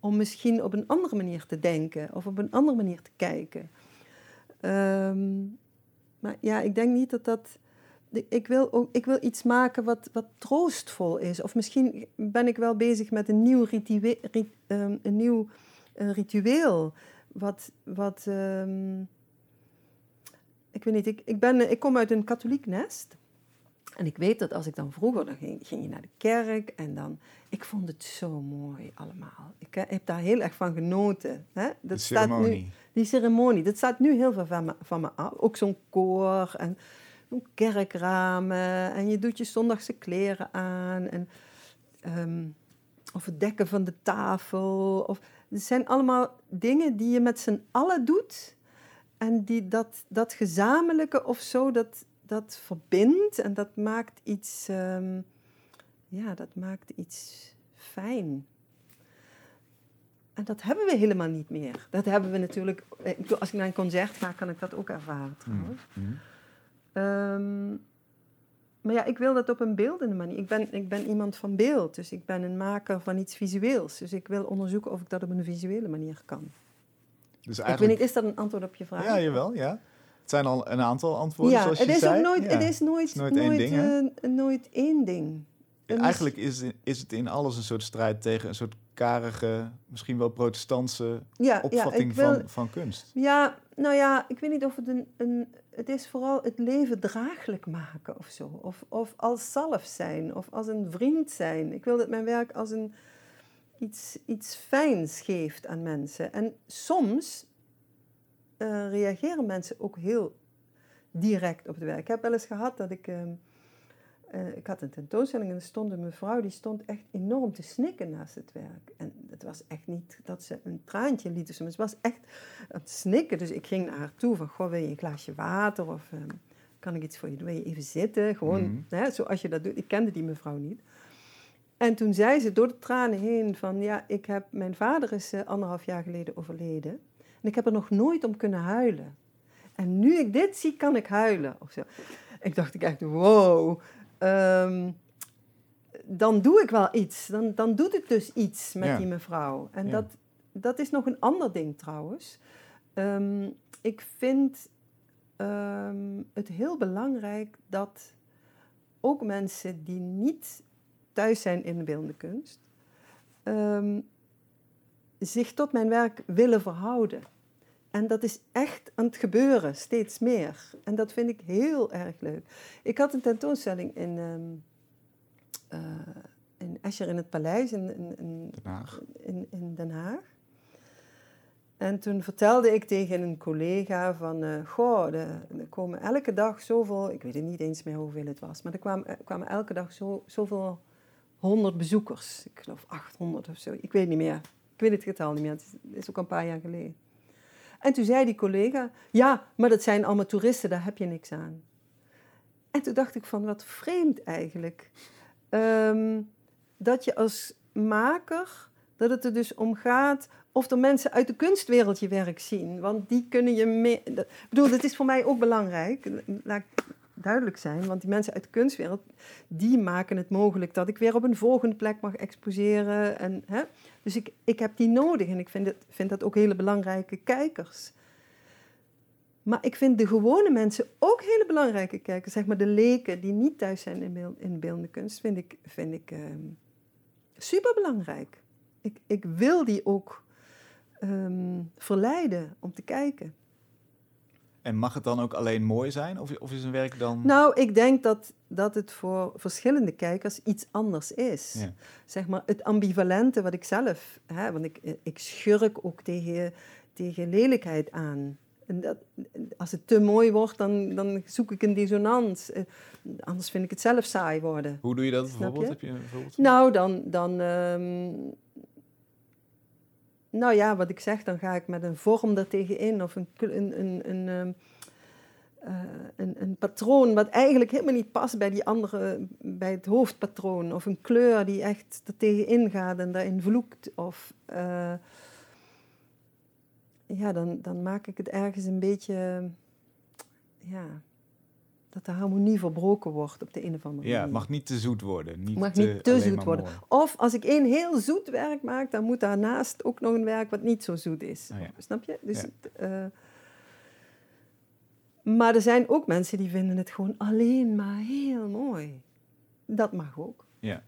om misschien op een andere manier te denken. Of op een andere manier te kijken. Ehm, maar ja, ik denk niet dat dat. Ik wil, ook, ik wil iets maken wat, wat troostvol is. Of misschien ben ik wel bezig met een nieuw, ritue- rit- ehm, een nieuw ritueel. Wat. wat ehm, ik weet niet, ik, ik, ben, ik kom uit een katholiek nest. En ik weet dat als ik dan vroeger, dan ging, ging je naar de kerk en dan... Ik vond het zo mooi allemaal. Ik eh, heb daar heel erg van genoten. Hè? De Dat staat nu, die ceremonie, dat staat nu heel veel van me, van me af. Ook zo'n koor en kerkramen. En je doet je zondagse kleren aan. En, ehm, of het dekken van de tafel. Of, het zijn allemaal dingen die je met z'n allen doet. En die dat, dat gezamenlijke of zo, dat, dat verbindt en dat maakt iets, ehm, ja, dat maakt iets fijn. En dat hebben we helemaal niet meer. Dat hebben we natuurlijk, eh, als ik naar een concert ga, kan ik dat ook ervaren trouwens. Mm. Ehm, maar ja, ik wil dat op een beeldende manier. Ik ben, ik ben iemand van beeld, dus ik ben een maker van iets visueels. Dus ik wil onderzoeken of ik dat op een visuele manier kan. Dus Ik eigenlijk... weet niet, is dat een antwoord op je vraag? Ja, jawel, ja. Het zijn al een aantal antwoorden, Ja, zoals het je is zei. ook nooit, Ja. het is nooit, is nooit één ding, eh, nooit één ding. En Eigenlijk is, is het in alles een soort strijd tegen een soort karige, misschien wel protestantse ja, opvatting ja, ik wil, van, van kunst. Ja, nou ja, ik weet niet of het een, een... Het is vooral het leven draaglijk maken of zo. Of, of als zelf zijn, of als een vriend zijn. Ik wil dat mijn werk als een, iets, iets fijns geeft aan mensen. En soms eh, reageren mensen ook heel direct op het werk. Ik heb wel eens gehad dat ik... ehm, eh, ik had een tentoonstelling en er stond een mevrouw die stond echt enorm te snikken naast het werk. En het was echt niet dat ze een traantje liet, zo, maar ze was echt aan het snikken. Dus ik ging naar haar toe van, goh, wil je een glaasje water of ehm, kan ik iets voor je doen? Wil je even zitten? Gewoon, Mhm. hè, zoals je dat doet. Ik kende die mevrouw niet. En toen zei ze door de tranen heen van, ja, ik heb, mijn vader is eh, anderhalf jaar geleden overleden. En ik heb er nog nooit om kunnen huilen. En nu ik dit zie, kan ik huilen. Of zo. Ik dacht ik echt, wow. Ehm, dan doe ik wel iets. Dan, dan doet het dus iets met Ja. die mevrouw. En Ja. dat, dat is nog een ander ding trouwens. Ehm, ik vind ehm, het heel belangrijk dat ook mensen die niet thuis zijn in de beeldende kunst, zich tot mijn werk willen verhouden. En dat is echt aan het gebeuren, steeds meer. En dat vind ik heel erg leuk. Ik had een tentoonstelling in, eh, in Escher in het Paleis in, in, in, Den Haag. in, in Den Haag. En toen vertelde ik tegen een collega van, eh, goh, er komen elke dag zoveel, ik weet het niet eens meer hoeveel het was, maar er kwamen, er kwamen elke dag zo, zoveel honderd bezoekers. Ik geloof 800 of zo, ik weet niet meer. Ik weet het getal niet meer, het is, het is ook een paar jaar geleden. En toen zei die collega, ja, maar dat zijn allemaal toeristen, daar heb je niks aan. En toen dacht ik van, wat vreemd eigenlijk. Ehm, dat je als maker, dat het er dus om gaat of er mensen uit de kunstwereld je werk zien. Want die kunnen je Ik bedoel, dat is voor mij ook belangrijk, duidelijk zijn. Want die mensen uit de kunstwereld, die maken het mogelijk dat ik weer op een volgende plek mag exposeren. En, hè? Dus ik, ik heb die nodig en ik vind, het, vind dat ook hele belangrijke kijkers. Maar ik vind de gewone mensen ook hele belangrijke kijkers. Zeg maar de leken die niet thuis zijn in, beeld, in beeldende kunst, vind ik, vind ik ehm, superbelangrijk. Ik, ik wil die ook ehm, verleiden om te kijken. En mag het dan ook alleen mooi zijn? Of, of is een werk dan... Nou, ik denk dat, dat het voor verschillende kijkers iets anders is. Ja. Zeg maar het ambivalente wat ik zelf... Hè, want ik, ik schurk ook tegen, tegen lelijkheid aan. En dat, als het te mooi wordt, dan, dan zoek ik een dissonant. Eh, Anders vind ik het zelf saai worden. Hoe doe je dat bijvoorbeeld? je? Heb je een voorbeeld? Nou, dan... dan ehm, nou ja, wat ik zeg, dan ga ik met een vorm er tegenin. Of een, een, een, een, ehm, eh, een, een patroon wat eigenlijk helemaal niet past bij die andere, bij het hoofdpatroon. Of een kleur die echt er tegenin gaat en daarin vloekt. Of eh, ja, dan, dan maak ik het ergens een beetje, ja, dat de harmonie verbroken wordt op de een of andere Ja, manier. het mag niet te zoet worden. Niet Mag te, niet te alleen zoet worden. mooi. Of als ik één heel zoet werk maak, dan moet daarnaast ook nog een werk wat niet zo zoet is. Oh ja. Snap je? Dus, Ja. het, eh, maar er zijn ook mensen die vinden het gewoon alleen maar heel mooi. Dat mag ook. Ja.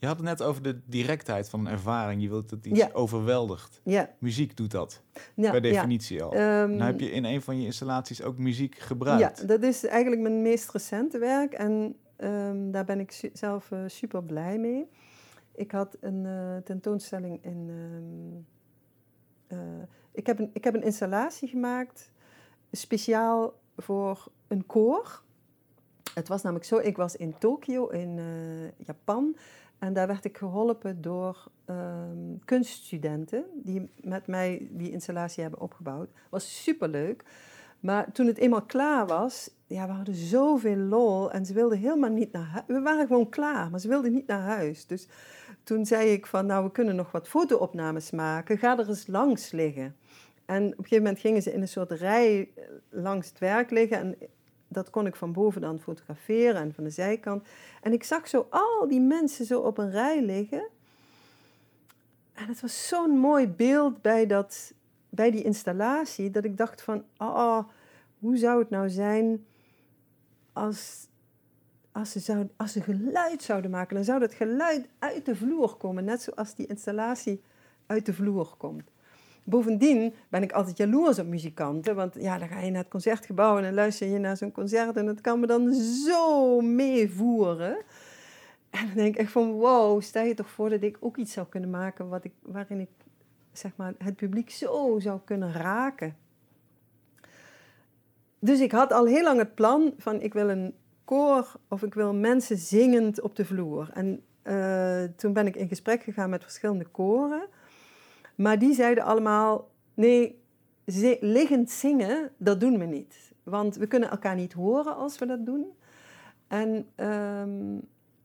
Je had het net over de directheid van een ervaring. Je wilt dat iets Ja. overweldigt. Ja, Muziek doet dat, ja per definitie al. Nou heb je in een van je installaties ook muziek gebruikt. Ja, dat is eigenlijk mijn meest recente werk en ehm, daar ben ik zelf eh, super blij mee. Ik had een eh, tentoonstelling in. ehm, eh, ik, heb een, ik heb een installatie gemaakt speciaal voor een koor. Het was namelijk zo, ik was in Tokio, in Japan. En daar werd ik geholpen door ehm, kunststudenten die met mij die installatie hebben opgebouwd. Was superleuk. Maar toen het eenmaal klaar was, ja, we hadden zoveel lol en ze wilden helemaal niet naar huis. We waren gewoon klaar, maar ze wilden niet naar huis. Dus toen zei ik van, nou, we kunnen nog wat fotoopnames maken. Ga er eens langs liggen. En op een gegeven moment gingen ze in een soort rij langs het werk liggen. En dat kon ik van boven dan fotograferen en van de zijkant. En ik zag zo al die mensen zo op een rij liggen. En het was zo'n mooi beeld bij, dat, bij die installatie, dat ik dacht van, oh, hoe zou het nou zijn als, als, ze zou, als ze geluid zouden maken? Dan zou dat geluid uit de vloer komen, net zoals die installatie uit de vloer komt. Bovendien ben ik altijd jaloers op muzikanten, want ja, dan ga je naar het concertgebouw en dan luister je naar zo'n concert en dat kan me dan zo meevoeren. En dan denk ik echt van, wow, stel je toch voor dat ik ook iets zou kunnen maken wat ik, waarin ik zeg maar, het publiek zo zou kunnen raken. Dus ik had al heel lang het plan van ik wil een koor of ik wil mensen zingend op de vloer. En uh, toen ben ik in gesprek gegaan met verschillende koren. Maar die zeiden allemaal: nee, liggend zingen, dat doen we niet. Want we kunnen elkaar niet horen als we dat doen. En um,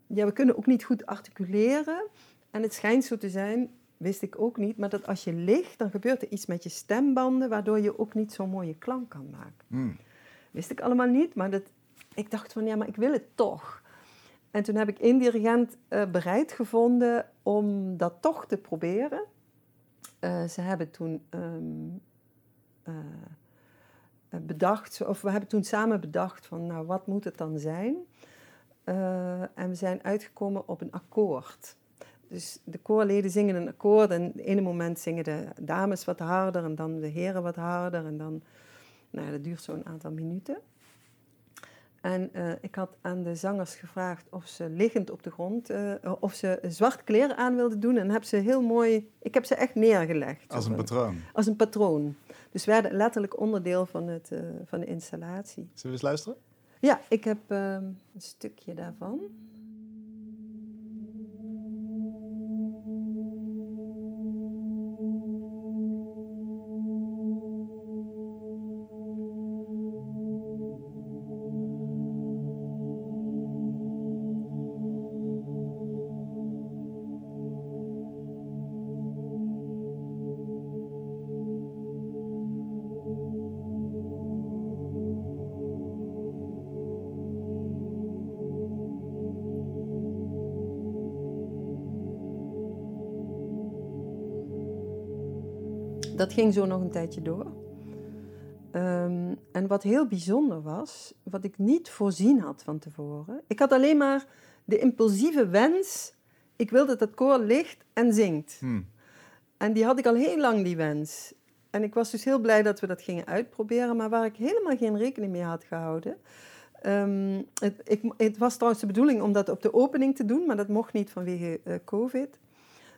ja, we kunnen ook niet goed articuleren. En het schijnt zo te zijn, wist ik ook niet, maar dat als je ligt, dan gebeurt er iets met je stembanden, waardoor je ook niet zo'n mooie klank kan maken. Hmm. Wist ik allemaal niet, maar dat, ik dacht van ja, maar ik wil het toch. En toen heb ik één dirigent uh, bereid gevonden om dat toch te proberen. Uh, ze hebben toen um, uh, bedacht, of we hebben toen samen bedacht van, nou, wat moet het dan zijn? En we zijn uitgekomen op een akkoord. Dus de koorleden zingen een akkoord en op ene moment zingen de dames wat harder en dan de heren wat harder en dan, nou, dat duurt zo'n aantal minuten. En uh, ik had aan de zangers gevraagd of ze liggend op de grond, uh, of ze zwart kleren aan wilden doen. En heb ze heel mooi, ik heb ze echt neergelegd. Als een patroon? Als een patroon. Dus werden letterlijk onderdeel van, het, uh, van de installatie. Zullen we eens luisteren? Ja, ik heb ehm, een stukje daarvan. Dat ging zo nog een tijdje door. Um, en wat heel bijzonder was, wat ik niet voorzien had van tevoren. Ik had alleen maar de impulsieve wens, ik wil dat het koor ligt en zingt. Hmm. En die had ik al heel lang, die wens. En ik was dus heel blij dat we dat gingen uitproberen, maar waar ik helemaal geen rekening mee had gehouden. Um, het, ik, het, was trouwens de bedoeling om dat op de opening te doen, maar dat mocht niet vanwege uh, COVID.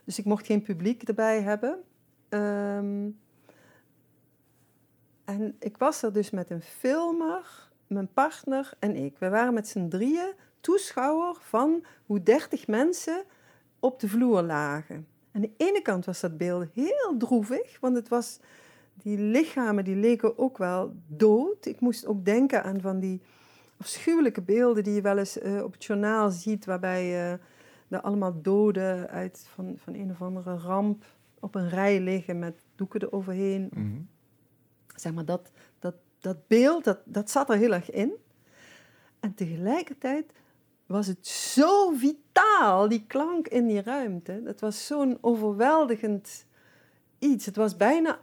Dus ik mocht geen publiek erbij hebben. Um, en ik was er dus met een filmer, mijn partner en ik. We waren met z'n drieën toeschouwer van hoe dertig mensen op de vloer lagen. Aan de ene kant was dat beeld heel droevig, want het was, die lichamen die leken ook wel dood. Ik moest ook denken aan van die afschuwelijke beelden die je wel eens uh, op het journaal ziet, waarbij uh, er allemaal doden uit van, van een of andere ramp op een rij liggen met doeken eroverheen. Mm Zeg maar, dat, dat, dat beeld, dat, dat zat er heel erg in. En tegelijkertijd was het zo vitaal, die klank in die ruimte. Dat was zo'n overweldigend iets. Het was bijna...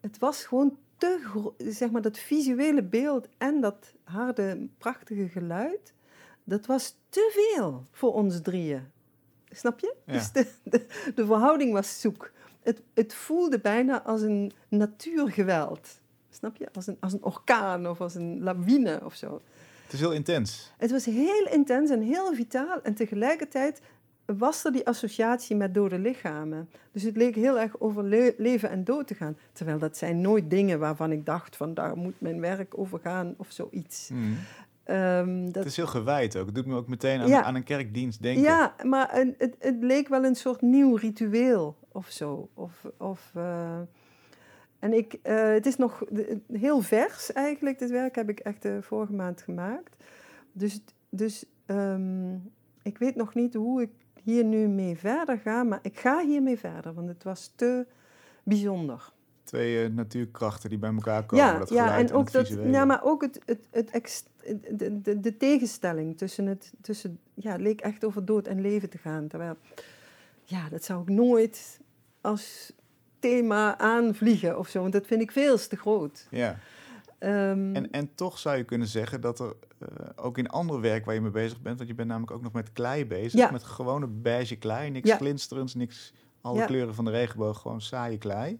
Het was gewoon te... Zeg maar, dat visuele beeld en dat harde, prachtige geluid... Dat was te veel voor ons drieën. Snap je? Dus de, de, de, verhouding was zoek. Het, het voelde bijna als een natuurgeweld. Snap je? Als een, als een orkaan of als een lawine of zo. Het is heel intens. Het was heel intens en heel vitaal. En tegelijkertijd was er die associatie met dode lichamen. Dus het leek heel erg over leven en dood te gaan. Terwijl dat zijn nooit dingen waarvan ik dacht van daar moet mijn werk over gaan of zoiets. Mm. Ehm, dat, Het is heel gewijd ook. Het doet me ook meteen aan, Ja. aan een kerkdienst denken. ja, maar een, het, het leek wel een soort nieuw ritueel of zo. Of, of, eh, en ik, eh, het is nog heel vers eigenlijk. Dit werk heb ik echt eh, vorige maand gemaakt. Dus, dus ehm, ik weet nog niet hoe ik hier nu mee verder ga. Maar ik ga hiermee verder, want het was te bijzonder. Twee eh, natuurkrachten die bij elkaar komen. Ja, dat ja en ook dat, ja, maar ook het, het, het ex- de, de, de tegenstelling tussen het, tussen, ja, het leek echt over dood en leven te gaan. Terwijl, ja, dat zou ik nooit als thema aanvliegen of zo, want dat vind ik veel te groot. Ja. Ehm, En, en toch zou je kunnen zeggen dat er eh, ook in ander werk waar je mee bezig bent, want je bent namelijk ook nog met klei bezig, Ja. met gewone beige klei, niks Ja. glinsterends, niks alle Ja. kleuren van de regenboog, gewoon saaie klei.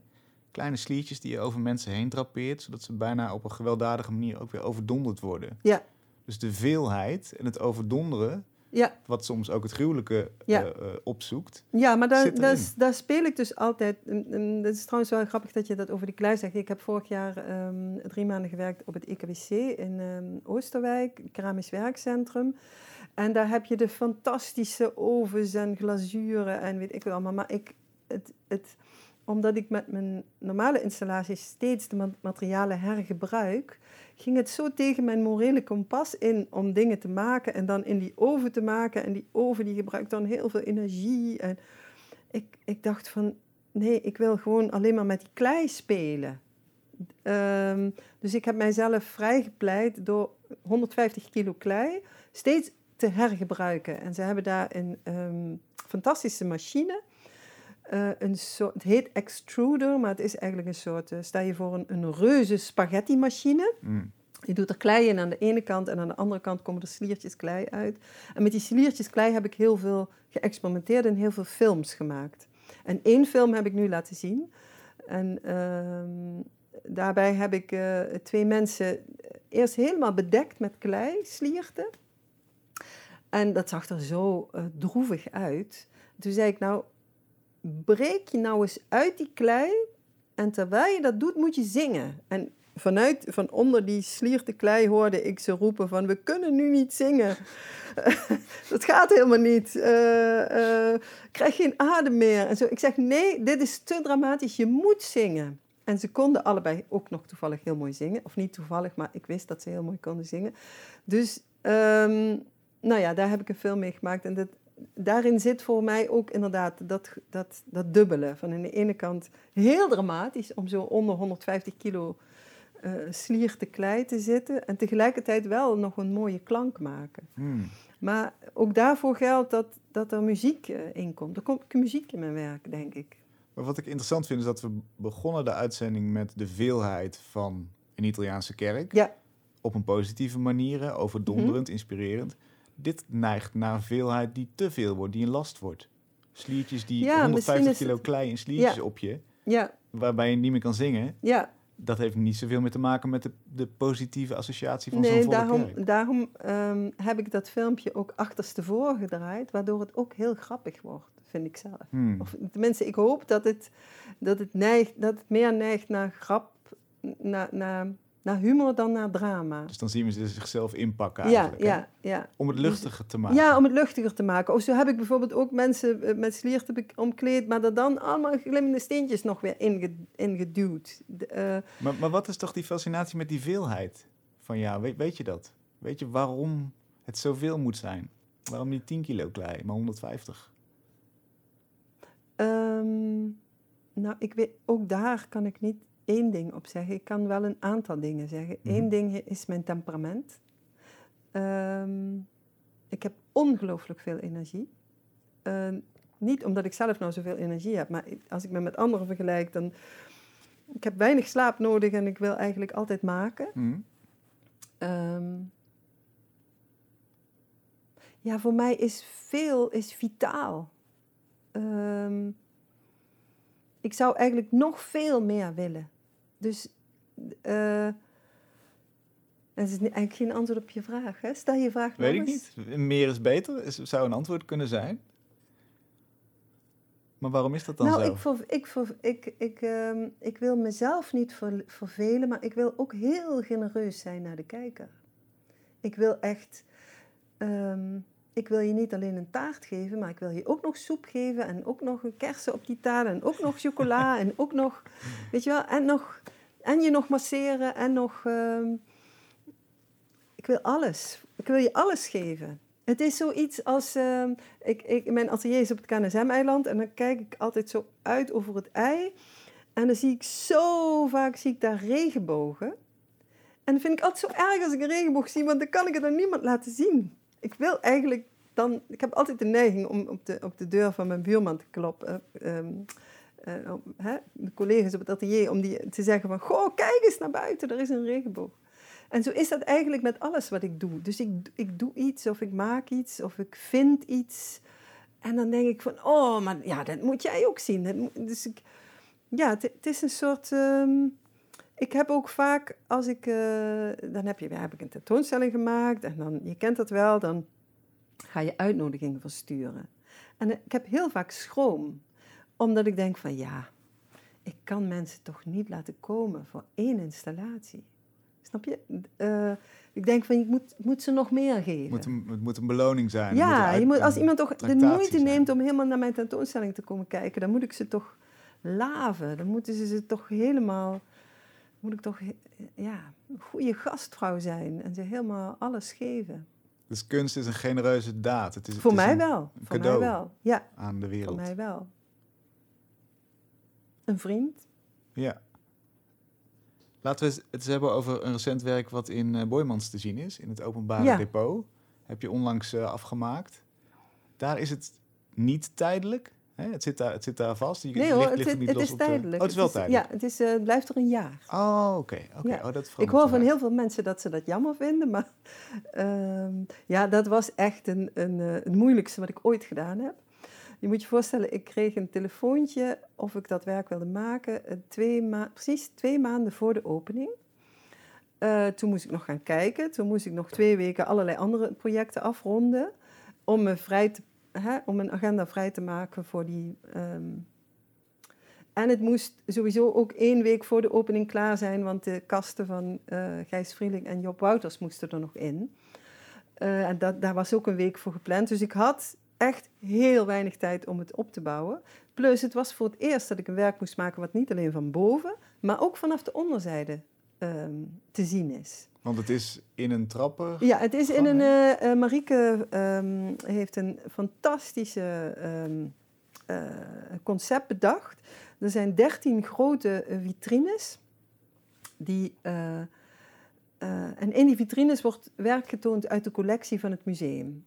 Kleine sliertjes die je over mensen heen drapeert, zodat ze bijna op een gewelddadige manier ook weer overdonderd worden. Ja. Dus de veelheid en het overdonderen, ja, wat soms ook het gruwelijke Ja. eh, eh, opzoekt. ja, maar daar, daar, speel ik dus altijd. En dat is trouwens wel grappig dat je dat over die klei zegt. Ik heb vorig jaar ehm, drie maanden gewerkt op het EKWC in ehm, Oosterwijk, keramisch werkcentrum. En daar heb je de fantastische ovens en glazuren en weet ik wat allemaal. Maar ik, het, het, omdat ik met mijn normale installaties steeds de ma- materialen hergebruik, ging het zo tegen mijn morele kompas in om dingen te maken en dan in die oven te maken. En die oven die gebruikt dan heel veel energie. En ik, ik dacht van, nee, ik wil gewoon alleen maar met die klei spelen. Ehm, dus ik heb mijzelf vrijgepleit door 150 kilo klei steeds te hergebruiken. En ze hebben daar een ehm, fantastische machine. Eh, een soort, het heet extruder, maar het is eigenlijk een soort, eh, sta je voor een, een reuze spaghetti machine. Mm. Je doet er klei in aan de ene kant en aan de andere kant komen er sliertjes klei uit. En met die sliertjes klei heb ik heel veel geëxperimenteerd en heel veel films gemaakt. En één film heb ik nu laten zien. En ehm, daarbij heb ik eh, twee mensen eerst helemaal bedekt met klei, slierten. En dat zag er zo droevig uit. Toen zei ik, nou, breek je nou eens uit die klei en terwijl je dat doet, moet je zingen. En vanuit, van onder die slierte klei hoorde ik ze roepen van... we kunnen nu niet zingen. dat gaat helemaal niet. Eh, eh, krijg geen adem meer. En zo. Ik zeg, nee, dit is te dramatisch. Je moet zingen. En ze konden allebei ook nog toevallig heel mooi zingen. Of niet toevallig, maar ik wist dat ze heel mooi konden zingen. Dus, ehm, nou ja, daar heb ik een film mee gemaakt. En dat, daarin zit voor mij ook inderdaad dat, dat, dat dubbele. Van aan de ene kant heel dramatisch om zo onder 150 kilo eh slier te klei te zitten. En tegelijkertijd wel nog een mooie klank maken. Mm. Maar ook daarvoor geldt dat, dat er muziek eh, in komt. Er komt muziek in mijn werk, denk ik. Maar wat ik interessant vind is dat we begonnen de uitzending met de veelheid van een Italiaanse kerk. Ja. Op een positieve manier, overdonderend, inspirerend. Dit neigt naar een veelheid die te veel wordt, die een last wordt. Sliertjes die Ja, 150 misschien is kilo het- klei en sliertjes Ja. op je, Ja, waarbij je niet meer kan zingen. ja. Dat heeft niet zoveel meer te maken met de, de positieve associatie van zo'n volle daarom, kerk. daarom ehm, heb ik dat filmpje ook achterstevoren gedraaid, waardoor het ook heel grappig wordt, vind ik zelf. Hmm. Of tenminste, ik hoop dat het, dat het, neigt, dat het meer neigt naar grap, naar, naar, naar humor dan naar drama. Dus dan zien we ze zichzelf inpakken Ja, eigenlijk. hè? ja, ja. Om het luchtiger te maken. Ja, om het luchtiger te maken. Of zo heb ik bijvoorbeeld ook mensen eh, met slierte be- omkleed, maar er dan allemaal glimmende steentjes nog weer inge- ingeduwd. De, eh, Maar, maar wat is toch die fascinatie met die veelheid? Van ja, weet, weet je dat? Weet je waarom het zoveel moet zijn? Waarom niet 10 kilo klei, maar 150? Ehm, nou, ik weet, ook daar kan ik niet één ding op zeggen. Ik kan wel een aantal dingen zeggen. Mhm. Eén ding is mijn temperament. Ehm, ik heb ongelooflijk veel energie. Eh, niet omdat ik zelf nou zoveel energie heb, maar als ik me met anderen vergelijk, dan... Ik heb weinig slaap nodig en ik wil eigenlijk altijd maken. Hm? Ehm, ja, voor mij is veel is vitaal. Ehm, ik zou eigenlijk nog veel meer willen. Dus eh dat is eigenlijk geen antwoord op je vraag. Hè? Stel je vraag Weet nog ik eens. niet. Meer is beter, is, zou een antwoord kunnen zijn. Maar waarom is dat dan nou, zo? ik, ver, ik, ver, ik, ik, ehm, ik wil mezelf niet ver- vervelen, maar ik wil ook heel genereus zijn naar de kijker. Ik wil echt... ehm, ik wil je niet alleen een taart geven, maar ik wil je ook nog soep geven en ook nog een kersen op die taart en ook nog chocola en ook nog, weet je wel, en, nog, en je nog masseren en nog, ehm, ik wil alles. Ik wil je alles geven. Het is zoiets als, ehm, ik, ik, mijn atelier is op het KNSM-eiland en dan kijk ik altijd zo uit over het ei en dan zie ik zo vaak, zie ik daar regenbogen. En dat vind ik altijd zo erg als ik een regenboog zie, want dan kan ik het aan niemand laten zien ik wil eigenlijk dan... Ik heb altijd de neiging om op de, op de deur van mijn buurman te kloppen. Um, hè, de collega's op het atelier, om die te zeggen van... Goh, kijk eens naar buiten, er is een regenboog. En zo is dat eigenlijk met alles wat ik doe. Dus ik, ik doe iets, of ik maak iets, of ik vind iets. En dan denk ik van, oh, maar ja, dat moet jij ook zien. dus ik, ja, het, is een soort... Um, ik heb ook vaak, als ik, uh, dan heb, je, heb ik een tentoonstelling gemaakt en dan, je kent dat wel, dan ga je uitnodigingen versturen. En ik heb heel vaak schroom, omdat ik denk van ja, ik kan mensen toch niet laten komen voor één installatie. Snap je? Uh, ik denk van, je moet, moet ze nog meer geven. Moet een, het moet een beloning zijn. Ja, je moet, als iemand toch de moeite neemt om helemaal naar mijn tentoonstelling te komen kijken, dan moet ik ze toch laven. Dan moeten ze ze toch helemaal moet ik toch ja, een goede gastvrouw zijn en ze helemaal alles geven. Dus kunst is een genereuze daad. Het is, voor het is mij een, wel. Een voor mij wel. Ja. aan de wereld. Voor mij wel. Een vriend. Ja. Laten we het eens hebben over een recent werk wat in uh, Boymans te zien is, in het openbare Ja. depot. Heb je onlangs eh, afgemaakt. Daar is het niet tijdelijk. Hè? Het, zit daar, het zit daar vast. Je, Nee hoor, het, is- het de- tijdelijk. Oh, het is wel tijdelijk. Ja, het, is, eh, het blijft er een jaar. Oh, oké. oké. Ja. Oh, dat Ik hoor van heel veel mensen dat ze dat jammer vinden, maar ehm, ja, dat was echt een, een, eh, het moeilijkste wat ik ooit gedaan heb. Je moet je voorstellen, ik kreeg een telefoontje of ik dat werk wilde maken, eh, twee ma precies twee maanden voor de opening. Toen moest ik nog gaan kijken, toen moest ik nog twee weken allerlei andere projecten afronden om, me vrij te, om een agenda vrij te maken voor die ehm, en het moest sowieso ook één week voor de opening klaar zijn, want de kasten van eh, Gijs Vrieling en Job Wouters moesten er nog in. Eh, en dat, daar was ook een week voor gepland. Dus ik had echt heel weinig tijd om het op te bouwen. Plus, het was voor het eerst dat ik een werk moest maken wat niet alleen van boven, maar ook vanaf de onderzijde ehm, te zien is. Want het is in een trappen. Ja, het is in een. eh, Marieke ehm, heeft een fantastische ehm, eh, concept bedacht. Er zijn dertien grote vitrines. Die, en in die vitrines wordt werk getoond uit de collectie van het museum.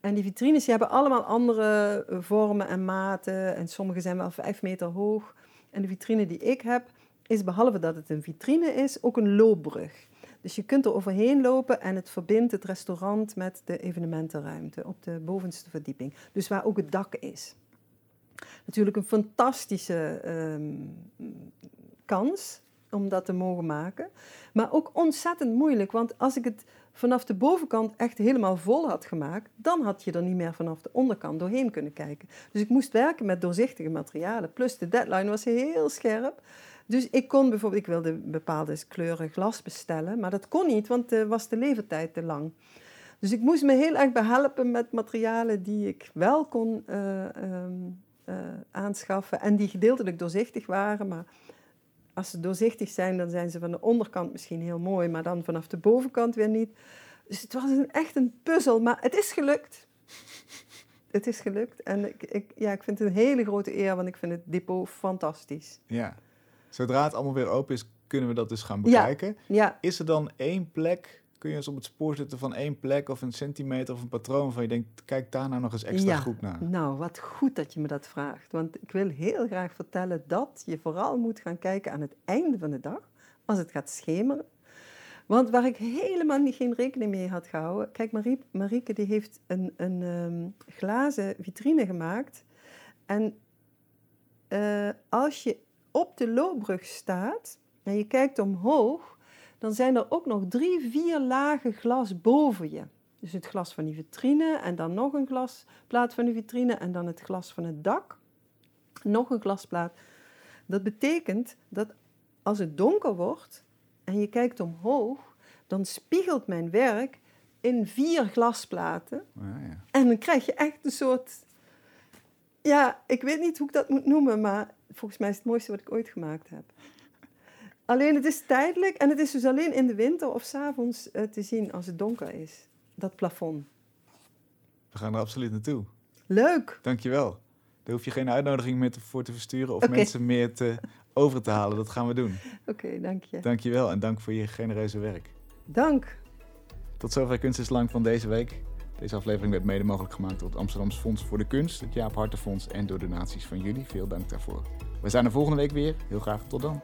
En die vitrines die hebben allemaal andere vormen en maten. En sommige zijn wel vijf meter hoog. En de vitrine die ik heb, is behalve dat het een vitrine is, ook een loopbrug. Dus je kunt er overheen lopen en het verbindt het restaurant met de evenementenruimte op de bovenste verdieping. Dus waar ook het dak is. Natuurlijk een fantastische ehm, kans om dat te mogen maken. Maar ook ontzettend moeilijk, want als ik het vanaf de bovenkant echt helemaal vol had gemaakt, dan had je er niet meer vanaf de onderkant doorheen kunnen kijken. Dus ik moest werken met doorzichtige materialen. Plus de deadline was heel scherp. Dus ik kon bijvoorbeeld, ik wilde bepaalde kleuren glas bestellen, maar dat kon niet, want uh, was de levertijd te lang. Dus ik moest me heel erg behelpen met materialen die ik wel kon uh, um, uh, aanschaffen en die gedeeltelijk doorzichtig waren. Maar als ze doorzichtig zijn, dan zijn ze van de onderkant misschien heel mooi, maar dan vanaf de bovenkant weer niet. Dus het was echt een puzzel, maar het is gelukt. Het is gelukt en ik, ik, ja, ik vind het een hele grote eer, want ik vind het depot fantastisch. Ja. Zodra het allemaal weer open is, kunnen we dat dus gaan bekijken. Ja. Is er dan één plek, kun je eens op het spoor zetten van één plek of een centimeter of een patroon van je denkt, kijk daar nou nog eens extra ja. goed naar? Nou, wat goed dat je me dat vraagt. Want ik wil heel graag vertellen dat je vooral moet gaan kijken aan het einde van de dag, als het gaat schemeren. Want waar ik helemaal niet geen rekening mee had gehouden. Kijk, Marie, Marieke die heeft een, een um, glazen vitrine gemaakt. En uh, als je op de loopbrug staat en je kijkt omhoog, dan zijn er ook nog drie, vier lagen glas boven je. Dus het glas van die vitrine en dan nog een glasplaat van de vitrine en dan het glas van het dak. Nog een glasplaat. Dat betekent dat als het donker wordt en je kijkt omhoog, dan spiegelt mijn werk in vier glasplaten. Ja, ja. En dan krijg je echt een soort... Ja, ik weet niet hoe ik dat moet noemen, maar volgens mij is het mooiste wat ik ooit gemaakt heb. Alleen het is tijdelijk en het is dus alleen in de winter of s'avonds uh, te zien als het donker is. Dat plafond. We gaan er absoluut naartoe. Leuk! Dankjewel. Daar hoef je geen uitnodiging meer te, voor te versturen of mensen meer te, over te halen. Dat gaan we doen. Oké, dank je. Dankjewel en dank voor je genereuze werk. Dank. Tot zover Kunst is Lang van deze week. Deze aflevering werd mede mogelijk gemaakt door het Amsterdamse Fonds voor de Kunst, het Jaap Hartenfonds en door donaties van jullie. Veel dank daarvoor. We zijn er volgende week weer. Heel graag tot dan.